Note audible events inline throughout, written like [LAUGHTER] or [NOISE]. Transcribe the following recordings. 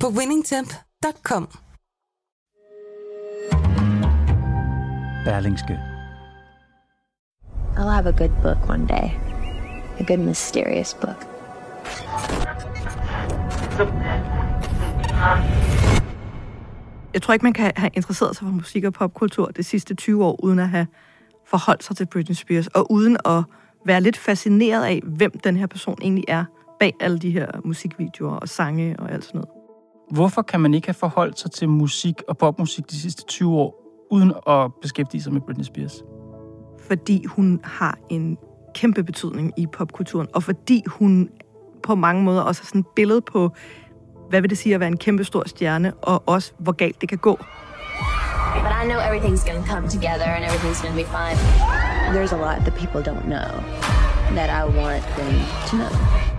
på winningtemp.com. Berlingske. I'll have a good book one day. A good mysterious book. Jeg tror ikke, man kan have interesseret sig for musik og popkultur de sidste 20 år, uden at have forholdt sig til Britney Spears, og uden at være lidt fascineret af, hvem den her person egentlig er bag alle de her musikvideoer og sange og alt sådan noget. Hvorfor kan man ikke have forholdt sig til musik og popmusik de sidste 20 år, uden at beskæftige sig med Britney Spears? Fordi hun har en kæmpe betydning i popkulturen, og fordi hun på mange måder også har sådan et billede på, hvad vil det sige at være en kæmpe stor stjerne, og også hvor galt det kan gå. But I know everything's gonna come together and everything's gonna be fine. There's a lot that people don't know that I want them to know.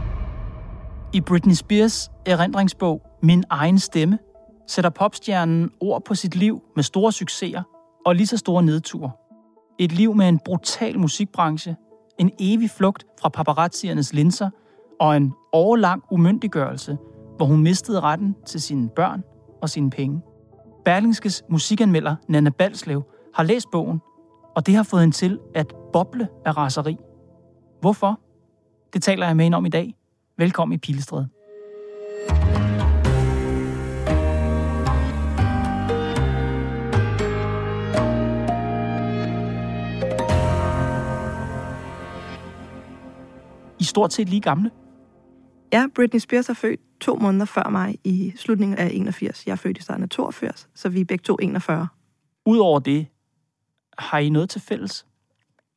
I Britney Spears erindringsbog Min egen stemme sætter popstjernen ord på sit liv med store succeser og lige så store nedture. Et liv med en brutal musikbranche, en evig flugt fra paparazziernes linser og en årlang umyndiggørelse, hvor hun mistede retten til sine børn og sine penge. Berlingskes musikanmelder Nana Balslev har læst bogen, og det har fået hende til at boble af raseri. Hvorfor? Det taler jeg med hende om i dag. Velkommen i Pilestræde. I stort set lige gamle. Ja, Britney Spears er født to måneder før mig i slutningen af 81. Jeg er født i starten af 82, så vi er begge to 41. Udover det, har I noget til fælles?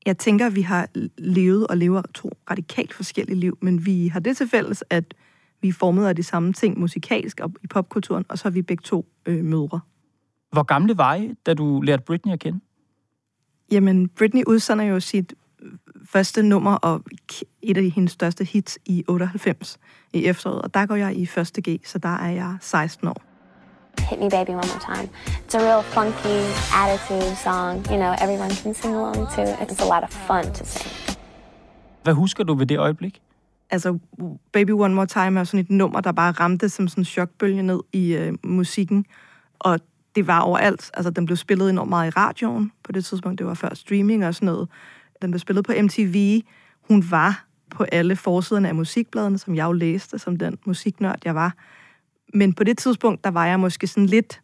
Jeg tænker, at vi har levet og lever to radikalt forskellige liv, men vi har det til fælles, at vi er formet af de samme ting musikalsk og i popkulturen, og så er vi begge to øh, mødre. Hvor gamle var I, da du lærte Britney at kende? Jamen, Britney udsender jo sit første nummer og et af hendes største hits i 98 i efteråret, og der går jeg i første G, så der er jeg 16 år. Hit me baby one more time. It's a real funky attitude song, you know, everyone can sing along to. It's a lot of fun to sing. Hvad husker du ved det øjeblik? Altså, Baby One More Time er sådan et nummer, der bare ramte som sådan en chokbølge ned i øh, musikken, og det var overalt. Altså, den blev spillet enormt meget i radioen på det tidspunkt. Det var før streaming og sådan noget. Den blev spillet på MTV. Hun var på alle forsiderne af musikbladene, som jeg jo læste, som den musiknørd, jeg var. Men på det tidspunkt, der var jeg måske sådan lidt...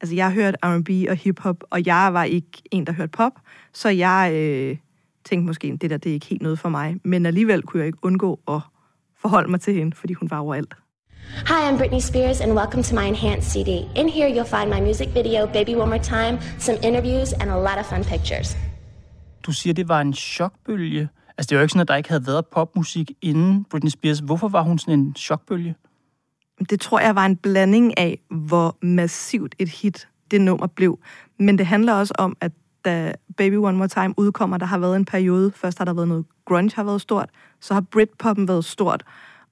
Altså, jeg hørte R&B og hiphop, og jeg var ikke en, der hørte pop. Så jeg øh, tænkte måske, det der, det er ikke helt noget for mig. Men alligevel kunne jeg ikke undgå at forholde mig til hende, fordi hun var overalt. Hi, I'm Britney Spears, and welcome to my enhanced CD. In here, you'll find my music video, Baby One More Time, some interviews, and a lot of fun pictures. Du siger, det var en chokbølge. Altså, det er jo ikke sådan, at der ikke havde været popmusik inden Britney Spears. Hvorfor var hun sådan en chokbølge? Det tror jeg var en blanding af, hvor massivt et hit det nummer blev. Men det handler også om, at da Baby One More Time udkommer, der har været en periode. Først har der været noget grunge har været stort, så har Britpoppen været stort.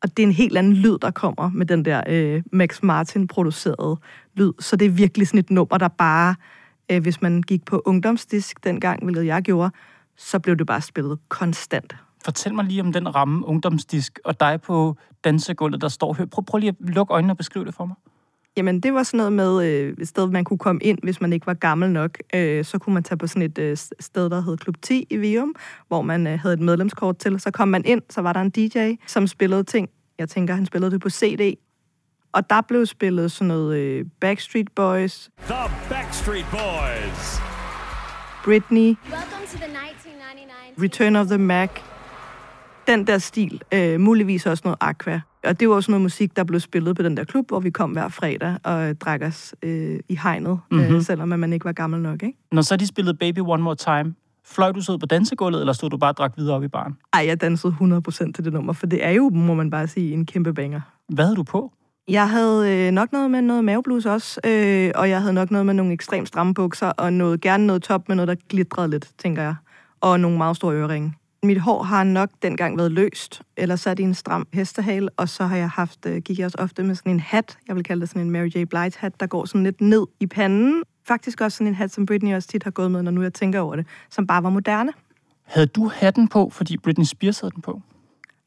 Og det er en helt anden lyd, der kommer med den der øh, Max Martin-producerede lyd. Så det er virkelig sådan et nummer, der bare, øh, hvis man gik på ungdomsdisk dengang, hvilket jeg gjorde, så blev det bare spillet konstant. Fortæl mig lige om den ramme, ungdomsdisk, og dig på dansegulvet, der står her. Prøv, prøv lige at lukke øjnene og beskrive det for mig. Jamen, det var sådan noget med øh, et sted, man kunne komme ind, hvis man ikke var gammel nok. Øh, så kunne man tage på sådan et øh, sted, der hed Klub 10 i Vium, hvor man øh, havde et medlemskort til. Så kom man ind, så var der en DJ, som spillede ting. Jeg tænker, han spillede det på CD. Og der blev spillet sådan noget øh, Backstreet Boys. The Backstreet Boys. Britney. Welcome to the 1999 Return of the Mac. Den der stil. Øh, muligvis også noget Aqua. Og det var også noget musik, der blev spillet på den der klub, hvor vi kom hver fredag og drak os øh, i hegnet, mm-hmm. øh, selvom man ikke var gammel nok, ikke? Når så de spillede Baby One More Time, fløj du så ud på dansegulvet, eller stod du bare og drak videre op i baren? Ej, jeg dansede 100% til det nummer, for det er jo, må man bare sige, en kæmpe banger. Hvad havde du på? Jeg havde øh, nok noget med noget maveblus også, øh, og jeg havde nok noget med nogle ekstremt stramme bukser, og noget, gerne noget top med noget, der glitrede lidt, tænker jeg. Og nogle meget store øreringe. Mit hår har nok dengang været løst, eller sat i en stram hestehale, og så har jeg haft, øh, gik jeg også ofte med sådan en hat, jeg vil kalde det sådan en Mary J. Blige hat, der går sådan lidt ned i panden. Faktisk også sådan en hat, som Britney også tit har gået med, når nu jeg tænker over det, som bare var moderne. Havde du hatten på, fordi Britney Spears havde den på?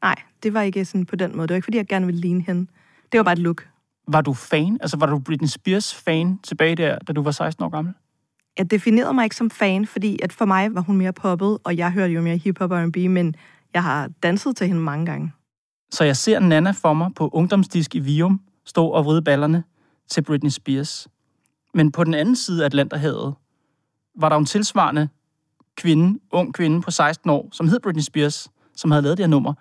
Nej, det var ikke sådan på den måde. Det var ikke, fordi jeg gerne ville ligne hende. Det var bare et look. Var du fan? Altså, var du Britney Spears fan tilbage der, da du var 16 år gammel? Jeg definerede mig ikke som fan, fordi at for mig var hun mere poppet, og jeg hørte jo mere hip-hop og R&B, men jeg har danset til hende mange gange. Så jeg ser Nana for mig på ungdomsdisk i Vium stå og vride ballerne til Britney Spears. Men på den anden side af Atlanterhavet var der en tilsvarende kvinde, ung kvinde på 16 år, som hed Britney Spears, som havde lavet det her nummer.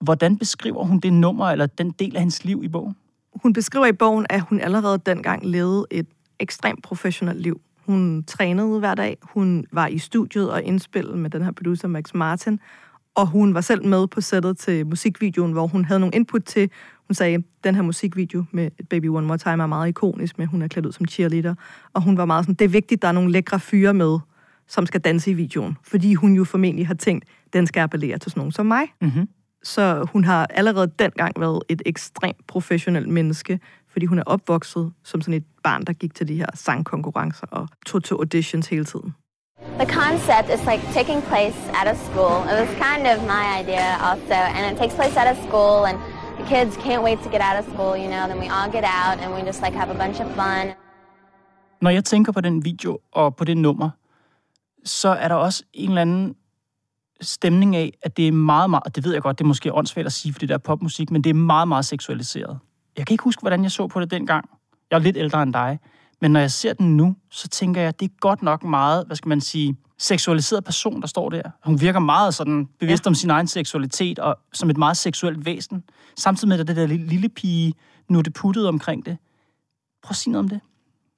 Hvordan beskriver hun det nummer, eller den del af hendes liv i bogen? Hun beskriver i bogen, at hun allerede dengang levede et ekstremt professionelt liv. Hun trænede hver dag, hun var i studiet og indspillede med den her producer Max Martin, og hun var selv med på sættet til musikvideoen, hvor hun havde nogle input til, hun sagde, den her musikvideo med Baby One More Time er meget ikonisk, med hun er klædt ud som cheerleader, og hun var meget sådan, det er vigtigt, der er nogle lækre fyre med, som skal danse i videoen, fordi hun jo formentlig har tænkt, den skal appellere til sådan nogen som mig. Mm-hmm. Så hun har allerede dengang været et ekstremt professionelt menneske, fordi hun er opvokset som sådan et barn, der gik til de her sangkonkurrencer og tog til auditions hele tiden. The concept is like taking place at a school. It was kind of my idea also, and it takes place at a school, and the kids can't wait to get out of school, you know. Then we all get out, and we just like have a bunch of fun. Når jeg tænker på den video og på det nummer, så er der også en eller anden stemning af, at det er meget, meget, og det ved jeg godt, det er måske åndssvagt at sige, for det der popmusik, men det er meget, meget seksualiseret. Jeg kan ikke huske, hvordan jeg så på det dengang. Jeg er lidt ældre end dig. Men når jeg ser den nu, så tænker jeg, at det er godt nok meget, hvad skal man sige, seksualiseret person, der står der. Hun virker meget sådan bevidst ja. om sin egen seksualitet, og som et meget seksuelt væsen. Samtidig med, at det der lille pige nu det puttet omkring det. Prøv at sige noget om det.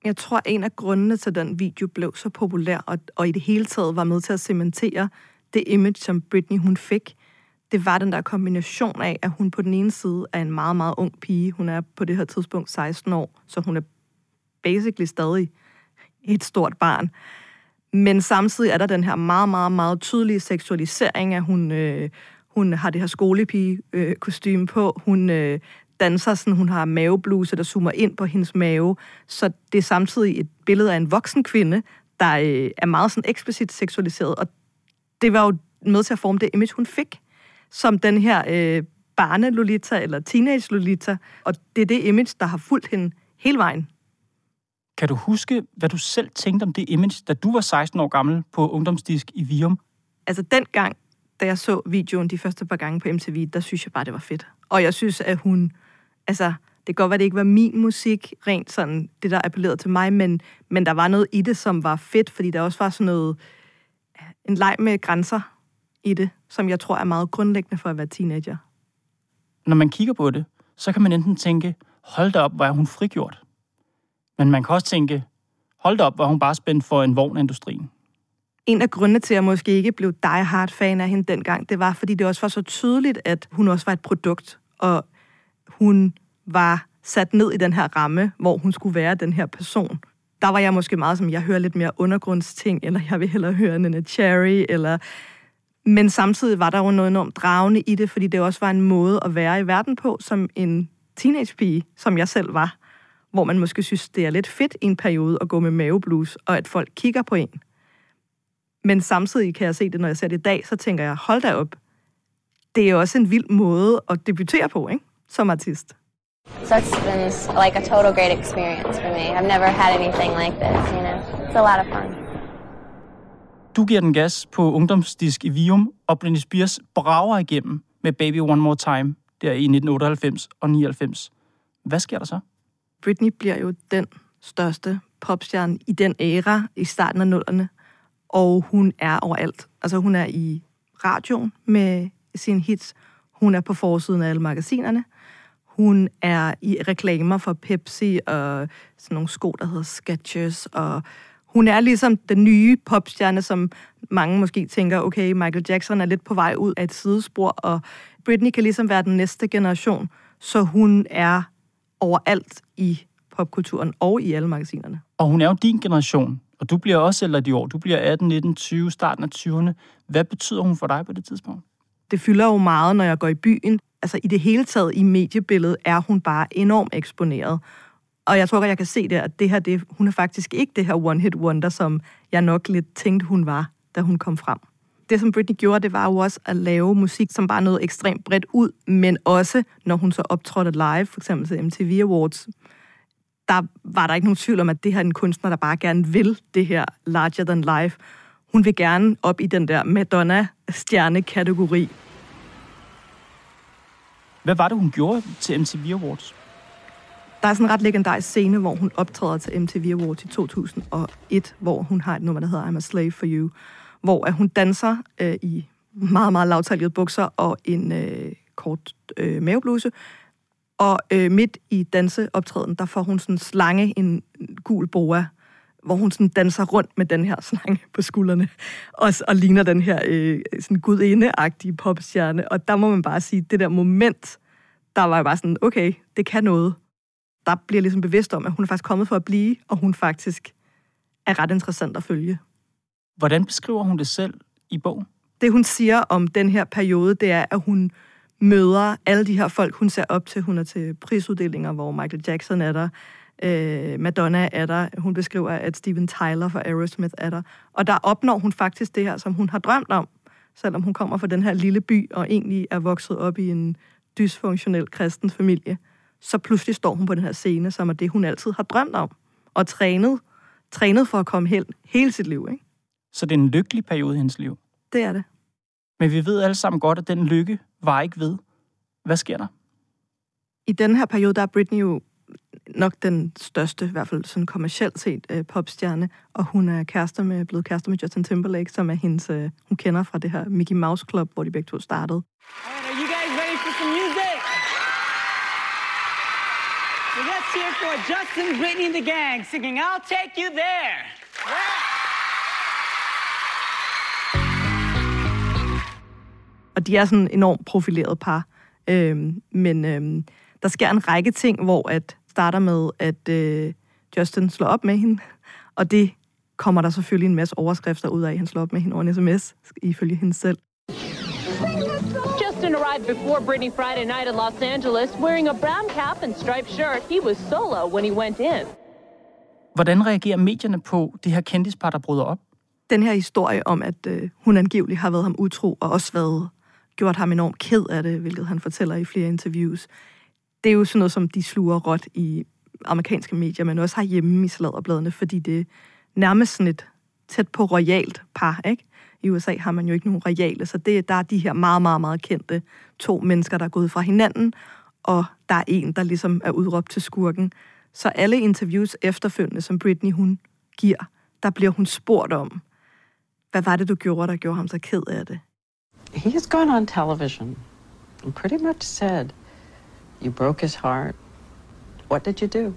Jeg tror, en af grundene til, at den video blev så populær, og, og i det hele taget var med til at cementere det image, som Britney hun fik, det var den der kombination af, at hun på den ene side er en meget, meget ung pige. Hun er på det her tidspunkt 16 år, så hun er basically stadig et stort barn. Men samtidig er der den her meget, meget, meget tydelige seksualisering, at hun, øh, hun har det her skolepige-kostyme øh, på. Hun øh, danser sådan, hun har mavebluse, der zoomer ind på hendes mave. Så det er samtidig et billede af en voksen kvinde, der øh, er meget sådan eksplicit seksualiseret. Og det var jo med til at forme det image, hun fik, som den her øh, barne-Lolita, eller teenage-Lolita. Og det er det image, der har fulgt hende hele vejen. Kan du huske, hvad du selv tænkte om det image, da du var 16 år gammel på ungdomsdisk i Vium? Altså dengang, da jeg så videoen de første par gange på MTV, der synes jeg bare, det var fedt. Og jeg synes, at hun... Altså, det kan godt være, det ikke var min musik, rent sådan det, der appellerede til mig, men, men der var noget i det, som var fedt, fordi der også var sådan noget... En leg med grænser i det, som jeg tror er meget grundlæggende for at være teenager. Når man kigger på det, så kan man enten tænke, hold da op, hvor er hun frigjort. Men man kan også tænke, hold da op, hvor hun bare spændt for en vognindustrien. En af grundene til, at jeg måske ikke blev die hard fan af hende dengang, det var, fordi det også var så tydeligt, at hun også var et produkt, og hun var sat ned i den her ramme, hvor hun skulle være den her person. Der var jeg måske meget som, jeg hører lidt mere undergrundsting, eller jeg vil hellere høre en Cherry, eller... Men samtidig var der jo noget enormt dragende i det, fordi det også var en måde at være i verden på, som en teenagepige, som jeg selv var hvor man måske synes, det er lidt fedt i en periode at gå med maveblues, og at folk kigger på en. Men samtidig kan jeg se det, når jeg ser det i dag, så tænker jeg, hold da op. Det er også en vild måde at debutere på, ikke? Som artist. So it's been like a total great experience for me. I've never had anything like this, you know. It's a lot of fun. Du giver den gas på ungdomsdisk i Vium, og Britney Spears brager igennem med Baby One More Time der i 1998 og 99. Hvad sker der så? Britney bliver jo den største popstjerne i den æra i starten af nullerne, og hun er overalt. Altså hun er i radioen med sine hits, hun er på forsiden af alle magasinerne, hun er i reklamer for Pepsi og sådan nogle sko, der hedder Skechers, og hun er ligesom den nye popstjerne, som mange måske tænker, okay, Michael Jackson er lidt på vej ud af et sidespor, og Britney kan ligesom være den næste generation, så hun er overalt i popkulturen og i alle magasinerne. Og hun er jo din generation, og du bliver også ældre de år. Du bliver 18, 19, 20, starten af 20'erne. Hvad betyder hun for dig på det tidspunkt? Det fylder jo meget, når jeg går i byen. Altså i det hele taget i mediebilledet er hun bare enormt eksponeret. Og jeg tror godt, jeg kan se det, at det her, det, hun er faktisk ikke det her one-hit wonder, som jeg nok lidt tænkte, hun var, da hun kom frem. Det, som Britney gjorde, det var jo også at lave musik, som bare nåede ekstremt bredt ud, men også, når hun så optrådte live, for eksempel til MTV Awards, der var der ikke nogen tvivl om, at det her er en kunstner, der bare gerne vil det her larger than life. Hun vil gerne op i den der Madonna-stjerne-kategori. Hvad var det, hun gjorde til MTV Awards? Der er sådan en ret legendarisk scene, hvor hun optræder til MTV Awards i 2001, hvor hun har et nummer, der hedder I'm a Slave for You, hvor at hun danser øh, i meget, meget lavtaljede bukser og en øh, kort øh, mavebluse. Og øh, midt i danseoptræden, der får hun sådan en slange, en gul boa, hvor hun sådan danser rundt med den her slange på skuldrene, og, og ligner den her øh, sådan gudinde-agtige popstjerne. Og der må man bare sige, det der moment, der var jeg bare sådan, okay, det kan noget. Der bliver ligesom bevidst om, at hun er faktisk kommet for at blive, og hun faktisk er ret interessant at følge. Hvordan beskriver hun det selv i bogen? Det, hun siger om den her periode, det er, at hun møder alle de her folk, hun ser op til. Hun er til prisuddelinger, hvor Michael Jackson er der, øh, Madonna er der. Hun beskriver, at Steven Tyler fra Aerosmith er der. Og der opnår hun faktisk det her, som hun har drømt om, selvom hun kommer fra den her lille by og egentlig er vokset op i en dysfunktionel kristen familie. Så pludselig står hun på den her scene, som er det, hun altid har drømt om og trænet, trænet for at komme hen hele sit liv. Ikke? Så det er en lykkelig periode i hendes liv. Det er det. Men vi ved alle sammen godt, at den lykke var ikke ved. Hvad sker der? I den her periode, der er Britney jo nok den største, i hvert fald sådan kommercielt set, øh, popstjerne, og hun er kærester med, blevet kærester med Justin Timberlake, som er hendes, øh, hun kender fra det her Mickey Mouse Club, hvor de begge to startede. Alright, for Justin, Brittany, and the gang singing I'll Take You There. Og de er sådan enormt profileret par. Øhm, men øhm, der sker en række ting, hvor at starter med, at øh, Justin slår op med hende, og det kommer der selvfølgelig en masse overskrifter ud af, at han slår op med hende over en sms, ifølge hende selv. Justin arrived before Britney Friday night in Los Angeles wearing a brown cap and striped shirt. He was solo when he went in. Hvordan reagerer medierne på det her kendispar, der bryder op? Den her historie om, at øh, hun angiveligt har været ham utro, og også været, gjort ham enormt ked af det, hvilket han fortæller i flere interviews, det er jo sådan noget, som de sluger råt i amerikanske medier, men også herhjemme i sladderbladene, fordi det er nærmest sådan et tæt på royalt par, ikke? I USA har man jo ikke nogen royale, så det, der er de her meget, meget, meget kendte to mennesker, der er gået fra hinanden, og der er en, der ligesom er udråbt til skurken. Så alle interviews efterfølgende, som Britney hun giver, der bliver hun spurgt om, hvad var det, du gjorde, der gjorde ham så ked af det? He has gone on television and pretty much said, You broke his heart. What did you do?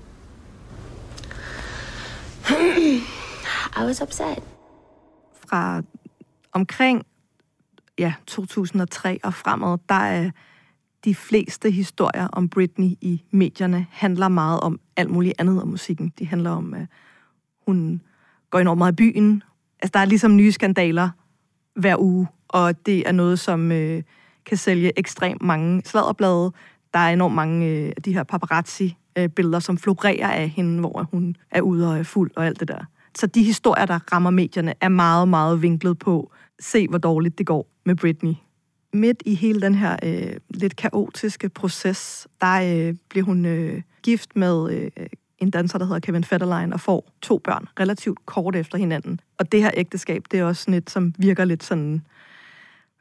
[CLEARS THROAT] I was upset. fra omkring ja, 2003 og fremad, der er de fleste historier om Britney i medierne handler meget om alt muligt andet om musikken. De handler om, at hun går enormt meget i byen. Altså, der er ligesom nye skandaler hver uge, og det er noget, som øh, kan sælge ekstremt mange sladderblade. Der er enormt mange øh, af de her paparazzi-billeder, som florerer af hende, hvor hun er ude og er fuld og alt det der. Så de historier, der rammer medierne, er meget, meget vinklet på, se hvor dårligt det går med Britney. Midt i hele den her øh, lidt kaotiske proces, der øh, bliver hun øh, gift med øh, en danser, der hedder Kevin Federline, og får to børn relativt kort efter hinanden. Og det her ægteskab, det er også sådan et, som virker lidt sådan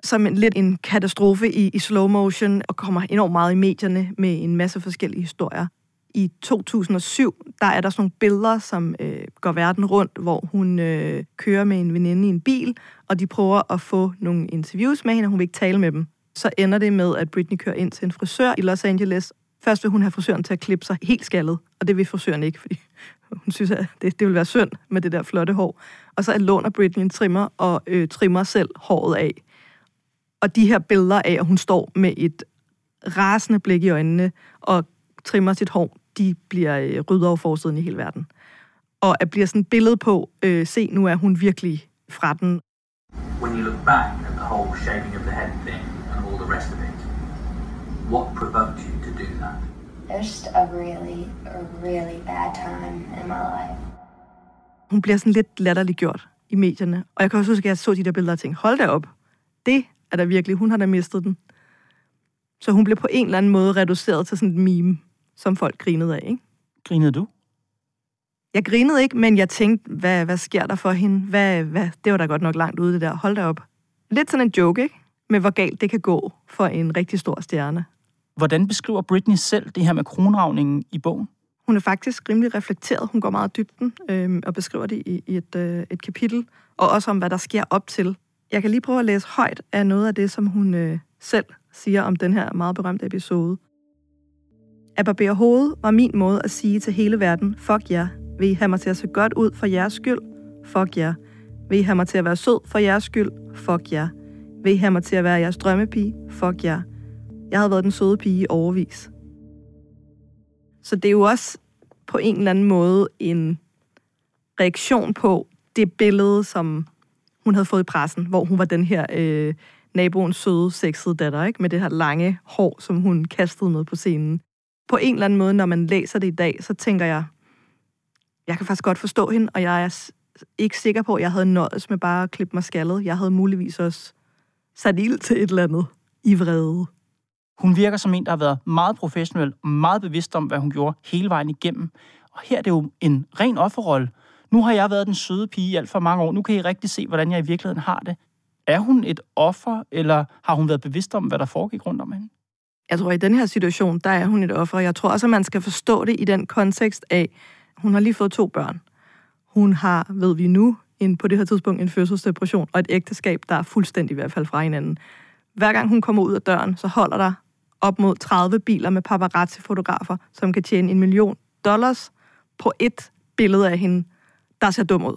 som en, lidt en katastrofe i, i slow motion, og kommer enormt meget i medierne med en masse forskellige historier. I 2007, der er der sådan nogle billeder, som øh, går verden rundt, hvor hun øh, kører med en veninde i en bil, og de prøver at få nogle interviews med hende, og hun vil ikke tale med dem. Så ender det med, at Britney kører ind til en frisør i Los Angeles. Først vil hun have frisøren til at klippe sig helt skaldet, og det vil frisøren ikke, fordi [LAUGHS] hun synes, at det, det vil være synd med det der flotte hår. Og så låner Britney en trimmer og øh, trimmer selv håret af. Og de her billeder af, at hun står med et rasende blik i øjnene og trimmer sit hår, de bliver øh, ryddet over forsiden i hele verden. Og at bliver sådan et billede på, øh, se, nu er hun virkelig fra den. When you look back at the whole shaving of the head thing and all the rest of it, what provoked you to do that? Just a really, a really bad time in my life. Hun bliver sådan lidt latterliggjort i medierne. Og jeg kan også huske, at jeg så de der billeder og tænkte, hold da op, det er da virkelig, hun har da mistet den. Så hun blev på en eller anden måde reduceret til sådan et meme, som folk grinede af, ikke? Grinede du? Jeg grinede ikke, men jeg tænkte, hvad, hvad sker der for hende? Hvad, hvad, det var da godt nok langt ude, det der. Hold da op. Lidt sådan en joke, ikke? Med hvor galt det kan gå for en rigtig stor stjerne. Hvordan beskriver Britney selv det her med kronravningen i bogen? Hun er faktisk rimelig reflekteret. Hun går meget dybden øh, og beskriver det i, i et, øh, et kapitel. Og også om, hvad der sker op til. Jeg kan lige prøve at læse højt af noget af det, som hun øh, selv siger om den her meget berømte episode. At barbere hovedet var min måde at sige til hele verden, fuck jer, vil I have mig til at se godt ud for jeres skyld? Fuck jer. Vil I have mig til at være sød for jeres skyld? Fuck jer. Vil I have mig til at være jeres drømmepige? Fuck jer. Jeg havde været den søde pige i overvis. Så det er jo også på en eller anden måde en reaktion på det billede, som hun havde fået i pressen, hvor hun var den her øh, naboens søde, sexede datter, ikke? med det her lange hår, som hun kastede med på scenen. På en eller anden måde, når man læser det i dag, så tænker jeg, jeg kan faktisk godt forstå hende, og jeg er ikke sikker på, at jeg havde nøjes med bare at klippe mig skaldet. Jeg havde muligvis også sat ild til et eller andet i vrede. Hun virker som en, der har været meget professionel og meget bevidst om, hvad hun gjorde hele vejen igennem. Og her er det jo en ren offerrolle. Nu har jeg været den søde pige i alt for mange år. Nu kan I rigtig se, hvordan jeg i virkeligheden har det. Er hun et offer, eller har hun været bevidst om, hvad der foregik rundt om hende? Jeg tror, at i den her situation, der er hun et offer. Jeg tror også, at man skal forstå det i den kontekst af, hun har lige fået to børn. Hun har, ved vi nu, en, på det her tidspunkt en fødselsdepression og et ægteskab, der er fuldstændig i hvert fald fra hinanden. Hver gang hun kommer ud af døren, så holder der op mod 30 biler med paparazzi-fotografer, som kan tjene en million dollars på et billede af hende, der ser dum ud.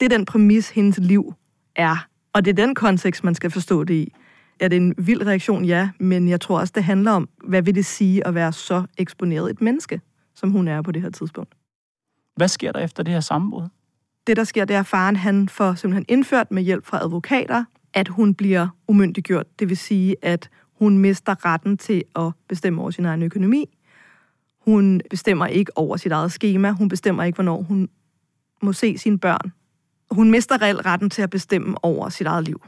Det er den præmis, hendes liv er. Og det er den kontekst, man skal forstå det i. Er det en vild reaktion? Ja, men jeg tror også, det handler om, hvad vil det sige at være så eksponeret et menneske, som hun er på det her tidspunkt. Hvad sker der efter det her sammenbrud? Det, der sker, det er, at faren han får simpelthen indført med hjælp fra advokater, at hun bliver umyndiggjort. Det vil sige, at hun mister retten til at bestemme over sin egen økonomi. Hun bestemmer ikke over sit eget schema. Hun bestemmer ikke, hvornår hun må se sine børn. Hun mister reelt retten til at bestemme over sit eget liv.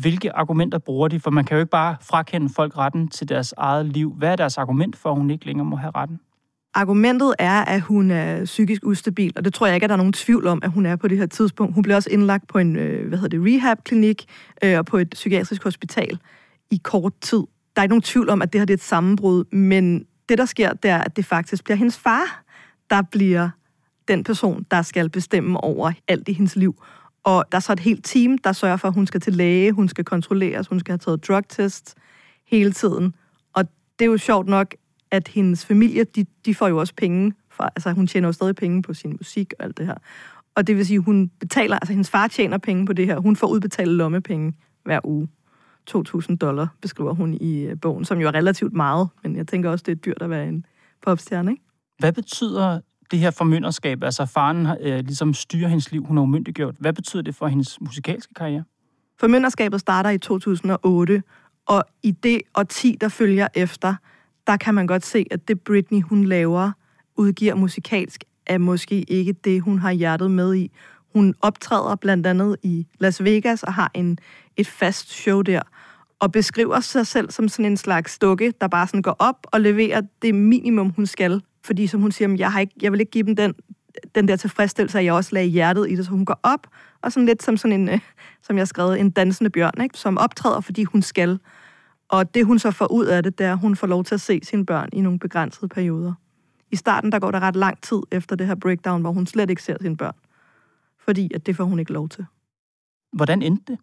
Hvilke argumenter bruger de? For man kan jo ikke bare frakende folk retten til deres eget liv. Hvad er deres argument for, at hun ikke længere må have retten? Argumentet er, at hun er psykisk ustabil, og det tror jeg ikke, at der er nogen tvivl om, at hun er på det her tidspunkt. Hun blev også indlagt på en øh, hvad hedder det, rehab-klinik øh, og på et psykiatrisk hospital i kort tid. Der er ikke nogen tvivl om, at det her det er et sammenbrud, men det, der sker, det er, at det faktisk bliver hendes far, der bliver den person, der skal bestemme over alt i hendes liv. Og der er så et helt team, der sørger for, at hun skal til læge, hun skal kontrolleres, hun skal have taget drugtest hele tiden. Og det er jo sjovt nok, at hendes familie, de, de får jo også penge. For, altså, hun tjener jo stadig penge på sin musik og alt det her. Og det vil sige, hun betaler, altså hendes far tjener penge på det her. Hun får udbetalt lommepenge hver uge. 2.000 dollar, beskriver hun i øh, bogen, som jo er relativt meget, men jeg tænker også, det er dyrt at være en popstjerne, ikke? Hvad betyder det her formynderskab, altså faren øh, ligesom styrer hendes liv, hun er umyndiggjort. Hvad betyder det for hendes musikalske karriere? Formynderskabet starter i 2008, og i det årti, der følger efter, der kan man godt se, at det Britney, hun laver, udgiver musikalsk, er måske ikke det, hun har hjertet med i. Hun optræder blandt andet i Las Vegas og har en, et fast show der, og beskriver sig selv som sådan en slags dukke, der bare sådan går op og leverer det minimum, hun skal. Fordi som hun siger, jeg, har ikke, jeg vil ikke give dem den, den der tilfredsstillelse, at jeg også lagde hjertet i det, så hun går op, og sådan lidt som sådan en, øh, som jeg har skrevet, en dansende bjørn, ikke? som optræder, fordi hun skal. Og det, hun så får ud af det, det er, at hun får lov til at se sine børn i nogle begrænsede perioder. I starten, der går der ret lang tid efter det her breakdown, hvor hun slet ikke ser sine børn. Fordi at det får hun ikke lov til. Hvordan endte det?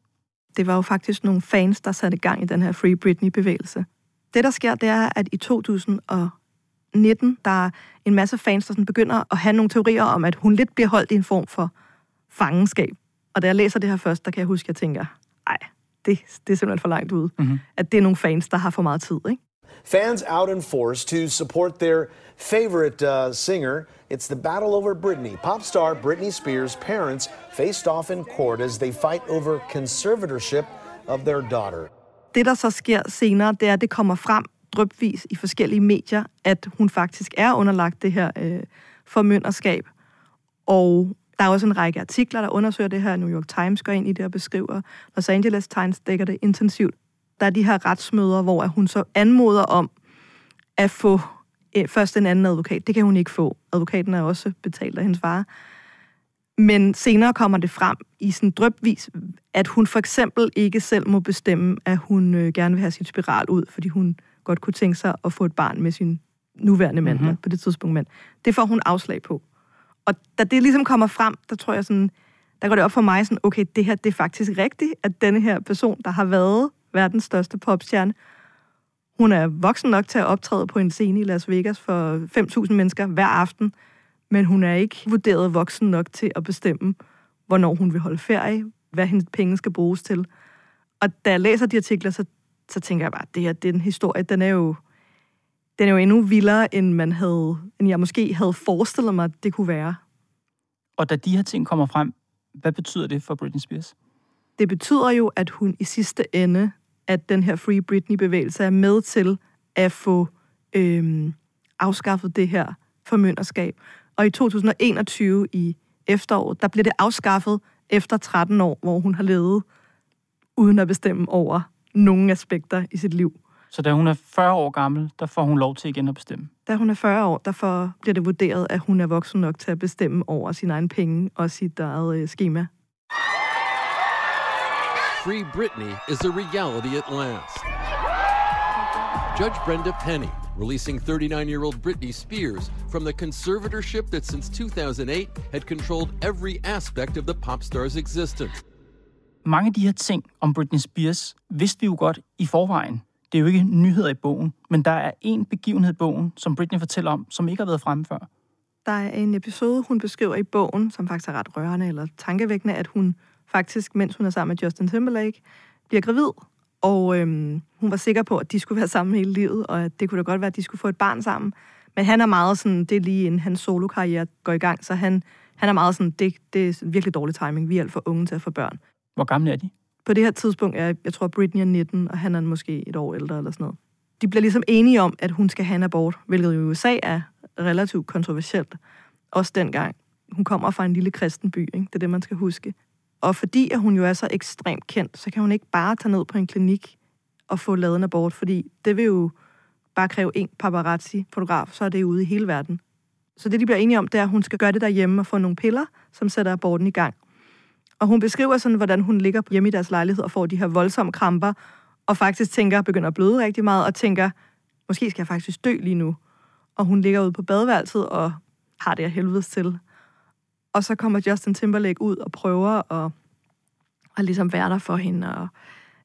Det var jo faktisk nogle fans, der satte gang i den her Free Britney-bevægelse. Det, der sker, det er, at i 2019, der er en masse fans, der sådan begynder at have nogle teorier om, at hun lidt bliver holdt i en form for fangenskab. Og da jeg læser det her først, der kan jeg huske, at jeg tænker, ej, det, det er simpelthen for langt ude. Mm-hmm. At det er nogle fans, der har for meget tid, ikke? Fans out in force to support their favorite uh, singer. It's the battle over Britney. Pop star Britney Spears' parents faced off in court as they fight over conservatorship of their daughter. Det, der så sker senere, det er, at det kommer frem drøbvis i forskellige medier, at hun faktisk er underlagt det her øh, formynderskab. Og der er også en række artikler, der undersøger det her. New York Times går ind i det og beskriver. Los Angeles Times dækker det intensivt. Der er de her retsmøder, hvor hun så anmoder om at få øh, først en anden advokat. Det kan hun ikke få. Advokaten er også betalt af hendes far. Men senere kommer det frem i sådan drøbvis, at hun for eksempel ikke selv må bestemme, at hun øh, gerne vil have sit spiral ud, fordi hun godt kunne tænke sig at få et barn med sin nuværende mand mm-hmm. på det tidspunkt. Men det får hun afslag på. Og da det ligesom kommer frem, der tror jeg sådan, der går det op for mig sådan, okay, det her det er faktisk rigtigt, at denne her person, der har været verdens største popstjerne, hun er voksen nok til at optræde på en scene i Las Vegas for 5.000 mennesker hver aften, men hun er ikke vurderet voksen nok til at bestemme, hvornår hun vil holde ferie, hvad hendes penge skal bruges til. Og da jeg læser de artikler, så, så tænker jeg bare, at det her, den historie, den er jo, den er jo endnu vildere, end, man havde, end jeg måske havde forestillet mig, det kunne være. Og da de her ting kommer frem, hvad betyder det for Britney Spears? Det betyder jo, at hun i sidste ende, at den her Free Britney-bevægelse er med til at få øhm, afskaffet det her formynderskab. Og i 2021 i efteråret, der bliver det afskaffet efter 13 år, hvor hun har levet uden at bestemme over nogle aspekter i sit liv. Så da hun er 40 år gammel, der får hun lov til igen at bestemme? Da hun er 40 år, der får, bliver det vurderet, at hun er voksen nok til at bestemme over sin egen penge og sit eget øh, schema. Free Britney is a reality at last. Judge Brenda Penny releasing 39 year old Britney Spears from the conservatorship that since 2008 had controlled every aspect of the pop star's existence. Mange af de her ting om Britney Spears vidste vi jo godt i forvejen. Det er jo ikke nyheder i bogen, men der er en begivenhed i bogen, som Britney fortæller om, som ikke har været fremme før. Der er en episode, hun beskriver i bogen, som faktisk er ret rørende eller tankevækkende, at hun faktisk, mens hun er sammen med Justin Timberlake, bliver gravid. Og øhm, hun var sikker på, at de skulle være sammen hele livet, og at det kunne da godt være, at de skulle få et barn sammen. Men han er meget sådan, det er lige inden hans solokarriere går i gang, så han, han er meget sådan, det, det er virkelig dårlig timing. Vi er alt for unge til at få børn. Hvor gamle er de? På det her tidspunkt er, jeg tror, Britney er 19, og han er måske et år ældre eller sådan noget. De bliver ligesom enige om, at hun skal have en abort, hvilket i USA er relativt kontroversielt. Også dengang. Hun kommer fra en lille kristen by, ikke? det er det, man skal huske. Og fordi at hun jo er så ekstremt kendt, så kan hun ikke bare tage ned på en klinik og få lavet en abort, fordi det vil jo bare kræve en paparazzi-fotograf, så er det ude i hele verden. Så det, de bliver enige om, det er, at hun skal gøre det derhjemme og få nogle piller, som sætter aborten i gang. Og hun beskriver sådan, hvordan hun ligger hjemme i deres lejlighed og får de her voldsomme kramper, og faktisk tænker, begynder at bløde rigtig meget, og tænker, måske skal jeg faktisk dø lige nu. Og hun ligger ude på badeværelset og har det af helvedes til. Og så kommer Justin Timberlake ud og prøver at, at ligesom være der for hende og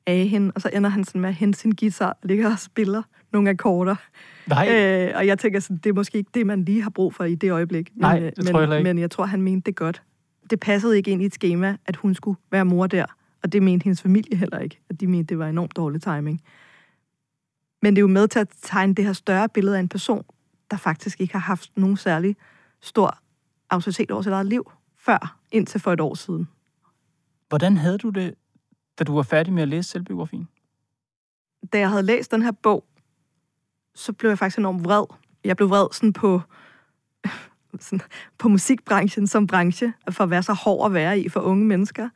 af hende, og så ender han sådan med at hente sin guitar og ligger og spiller nogle akkorder. Nej. Øh, og jeg tænker sådan, det er måske ikke det, man lige har brug for i det øjeblik. Men, Nej, det men, tror jeg ikke. Men jeg tror, han mente det godt. Det passede ikke ind i et schema, at hun skulle være mor der. Og det mente hendes familie heller ikke. At de mente, det var enormt dårlig timing. Men det er jo med til at tegne det her større billede af en person, der faktisk ikke har haft nogen særlig stor autoritet over sit eget liv før, indtil for et år siden. Hvordan havde du det, da du var færdig med at læse selvbiografien? Da jeg havde læst den her bog, så blev jeg faktisk enormt vred. Jeg blev vred sådan på, sådan, på musikbranchen som branche, for at være så hård at være i for unge mennesker.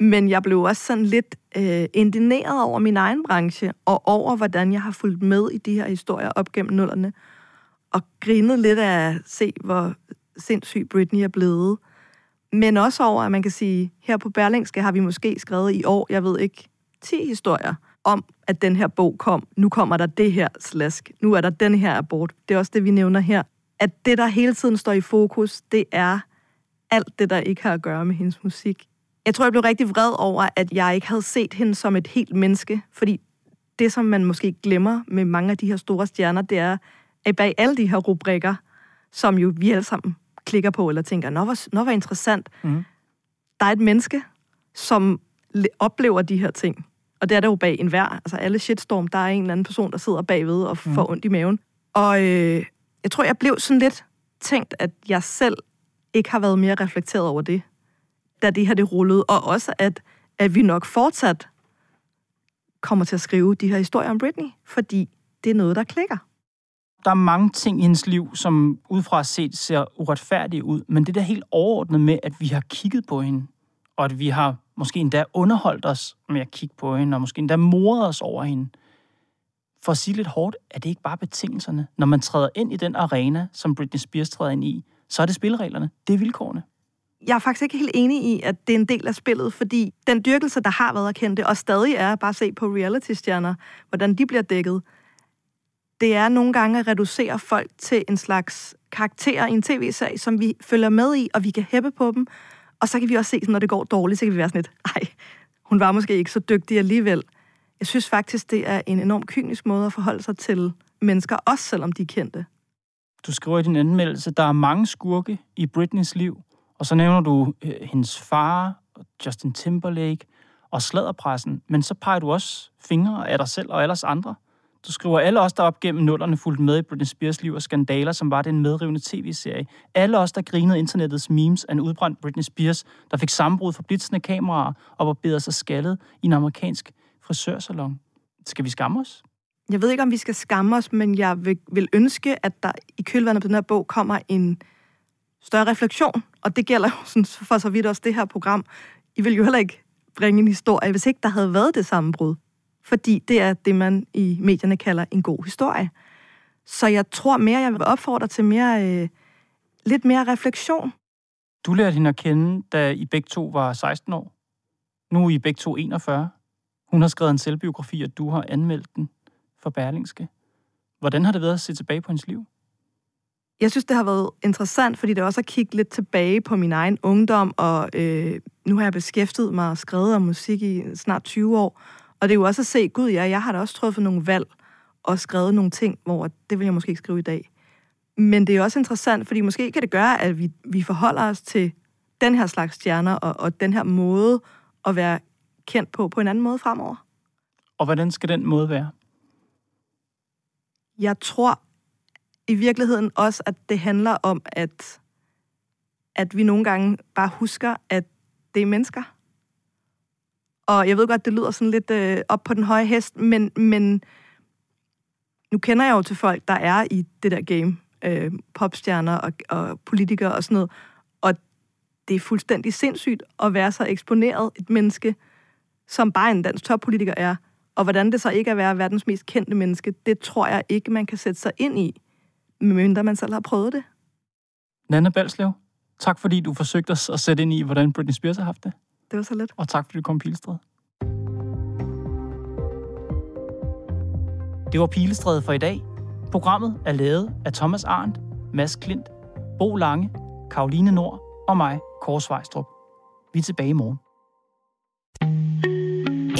Men jeg blev også sådan lidt øh, indineret over min egen branche, og over, hvordan jeg har fulgt med i de her historier op gennem nullerne, og grinet lidt af at se, hvor sindssyg Britney er blevet. Men også over, at man kan sige, her på Berlingske har vi måske skrevet i år, jeg ved ikke, 10 historier om, at den her bog kom. Nu kommer der det her slask. Nu er der den her abort. Det er også det, vi nævner her. At det, der hele tiden står i fokus, det er alt det, der ikke har at gøre med hendes musik. Jeg tror, jeg blev rigtig vred over, at jeg ikke havde set hende som et helt menneske. Fordi det, som man måske glemmer med mange af de her store stjerner, det er, at bag alle de her rubrikker, som jo vi alle sammen klikker på, eller tænker, nå, hvor, nå, hvor interessant. Mm. Der er et menneske, som oplever de her ting, Og det er der jo bag enhver. Altså alle shitstorm, der er en eller anden person, der sidder bagved og får Mm. ondt i maven. Og øh, jeg tror, jeg blev sådan lidt tænkt, at jeg selv ikke har været mere reflekteret over det, da det her det rullede. Og også, at, at vi nok fortsat kommer til at skrive de her historier om Britney, fordi det er noget, der klikker. Der er mange ting i hendes liv, som udefra set ser uretfærdige ud, men det der helt overordnet med, at vi har kigget på hende, og at vi har måske endda underholdt os med at kigge på hende, og måske endda mordet os over hende. For at sige lidt hårdt, er det ikke bare betingelserne. Når man træder ind i den arena, som Britney Spears træder ind i, så er det spillereglerne. Det er vilkårene. Jeg er faktisk ikke helt enig i, at det er en del af spillet, fordi den dyrkelse, der har været at kende det, og stadig er, bare se på reality-stjerner, hvordan de bliver dækket, det er nogle gange at reducere folk til en slags karakter i en tv-serie, som vi følger med i, og vi kan hæppe på dem. Og så kan vi også se, når det går dårligt, så kan vi være sådan lidt, ej, hun var måske ikke så dygtig alligevel. Jeg synes faktisk, det er en enorm kynisk måde at forholde sig til mennesker, også selvom de er kendte. Du skriver i din anmeldelse, der er mange skurke i Britneys liv, og så nævner du øh, hendes far, Justin Timberlake og sladderpressen, men så peger du også fingre af dig selv og alles andre. Du skriver, alle os, der op gennem nullerne fulgte med i Britney Spears liv og skandaler, som var den medrivende tv-serie. Alle os, der grinede internettets memes af en udbrændt Britney Spears, der fik sammenbrud for blitzende kameraer og barberede sig skaldet i en amerikansk frisørsalon. Skal vi skamme os? Jeg ved ikke, om vi skal skamme os, men jeg vil, vil ønske, at der i kølvandet på den her bog kommer en større refleksion. Og det gælder jo sådan, for så vidt også det her program. I vil jo heller ikke bringe en historie, hvis ikke der havde været det sammenbrud. Fordi det er det, man i medierne kalder en god historie. Så jeg tror mere, jeg vil opfordre til mere, øh, lidt mere refleksion. Du lærte hende at kende, da I begge to var 16 år. Nu er I begge to 41. Hun har skrevet en selvbiografi, og du har anmeldt den for Berlingske. Hvordan har det været at se tilbage på hendes liv? Jeg synes, det har været interessant, fordi det også har kigget lidt tilbage på min egen ungdom, og øh, nu har jeg beskæftiget mig og skrevet om musik i snart 20 år. Og det er jo også at se, gud ja, jeg har da også truffet nogle valg og skrevet nogle ting, hvor det vil jeg måske ikke skrive i dag. Men det er også interessant, fordi måske kan det gøre, at vi, vi forholder os til den her slags stjerner og, og den her måde at være kendt på på en anden måde fremover. Og hvordan skal den måde være? Jeg tror i virkeligheden også, at det handler om, at, at vi nogle gange bare husker, at det er mennesker. Og jeg ved godt, det lyder sådan lidt øh, op på den høje hest, men, men nu kender jeg jo til folk, der er i det der game. Øh, popstjerner og, og politikere og sådan noget. Og det er fuldstændig sindssygt at være så eksponeret et menneske, som bare en dansk toppolitiker er. Og hvordan det så ikke er at være verdens mest kendte menneske, det tror jeg ikke, man kan sætte sig ind i, medmindre man selv har prøvet det. Nana Balslev, tak fordi du forsøgte os at sætte ind i, hvordan Britney Spears har haft det. Det var så let. Og tak fordi du kom Pilestræde. Det var Pilestræde for i dag. Programmet er lavet af Thomas Arndt, Mads Klint, Bo Lange, Karoline Nord og mig, Kåre Svejstrup. Vi er tilbage i morgen.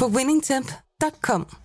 på winningtemp.com.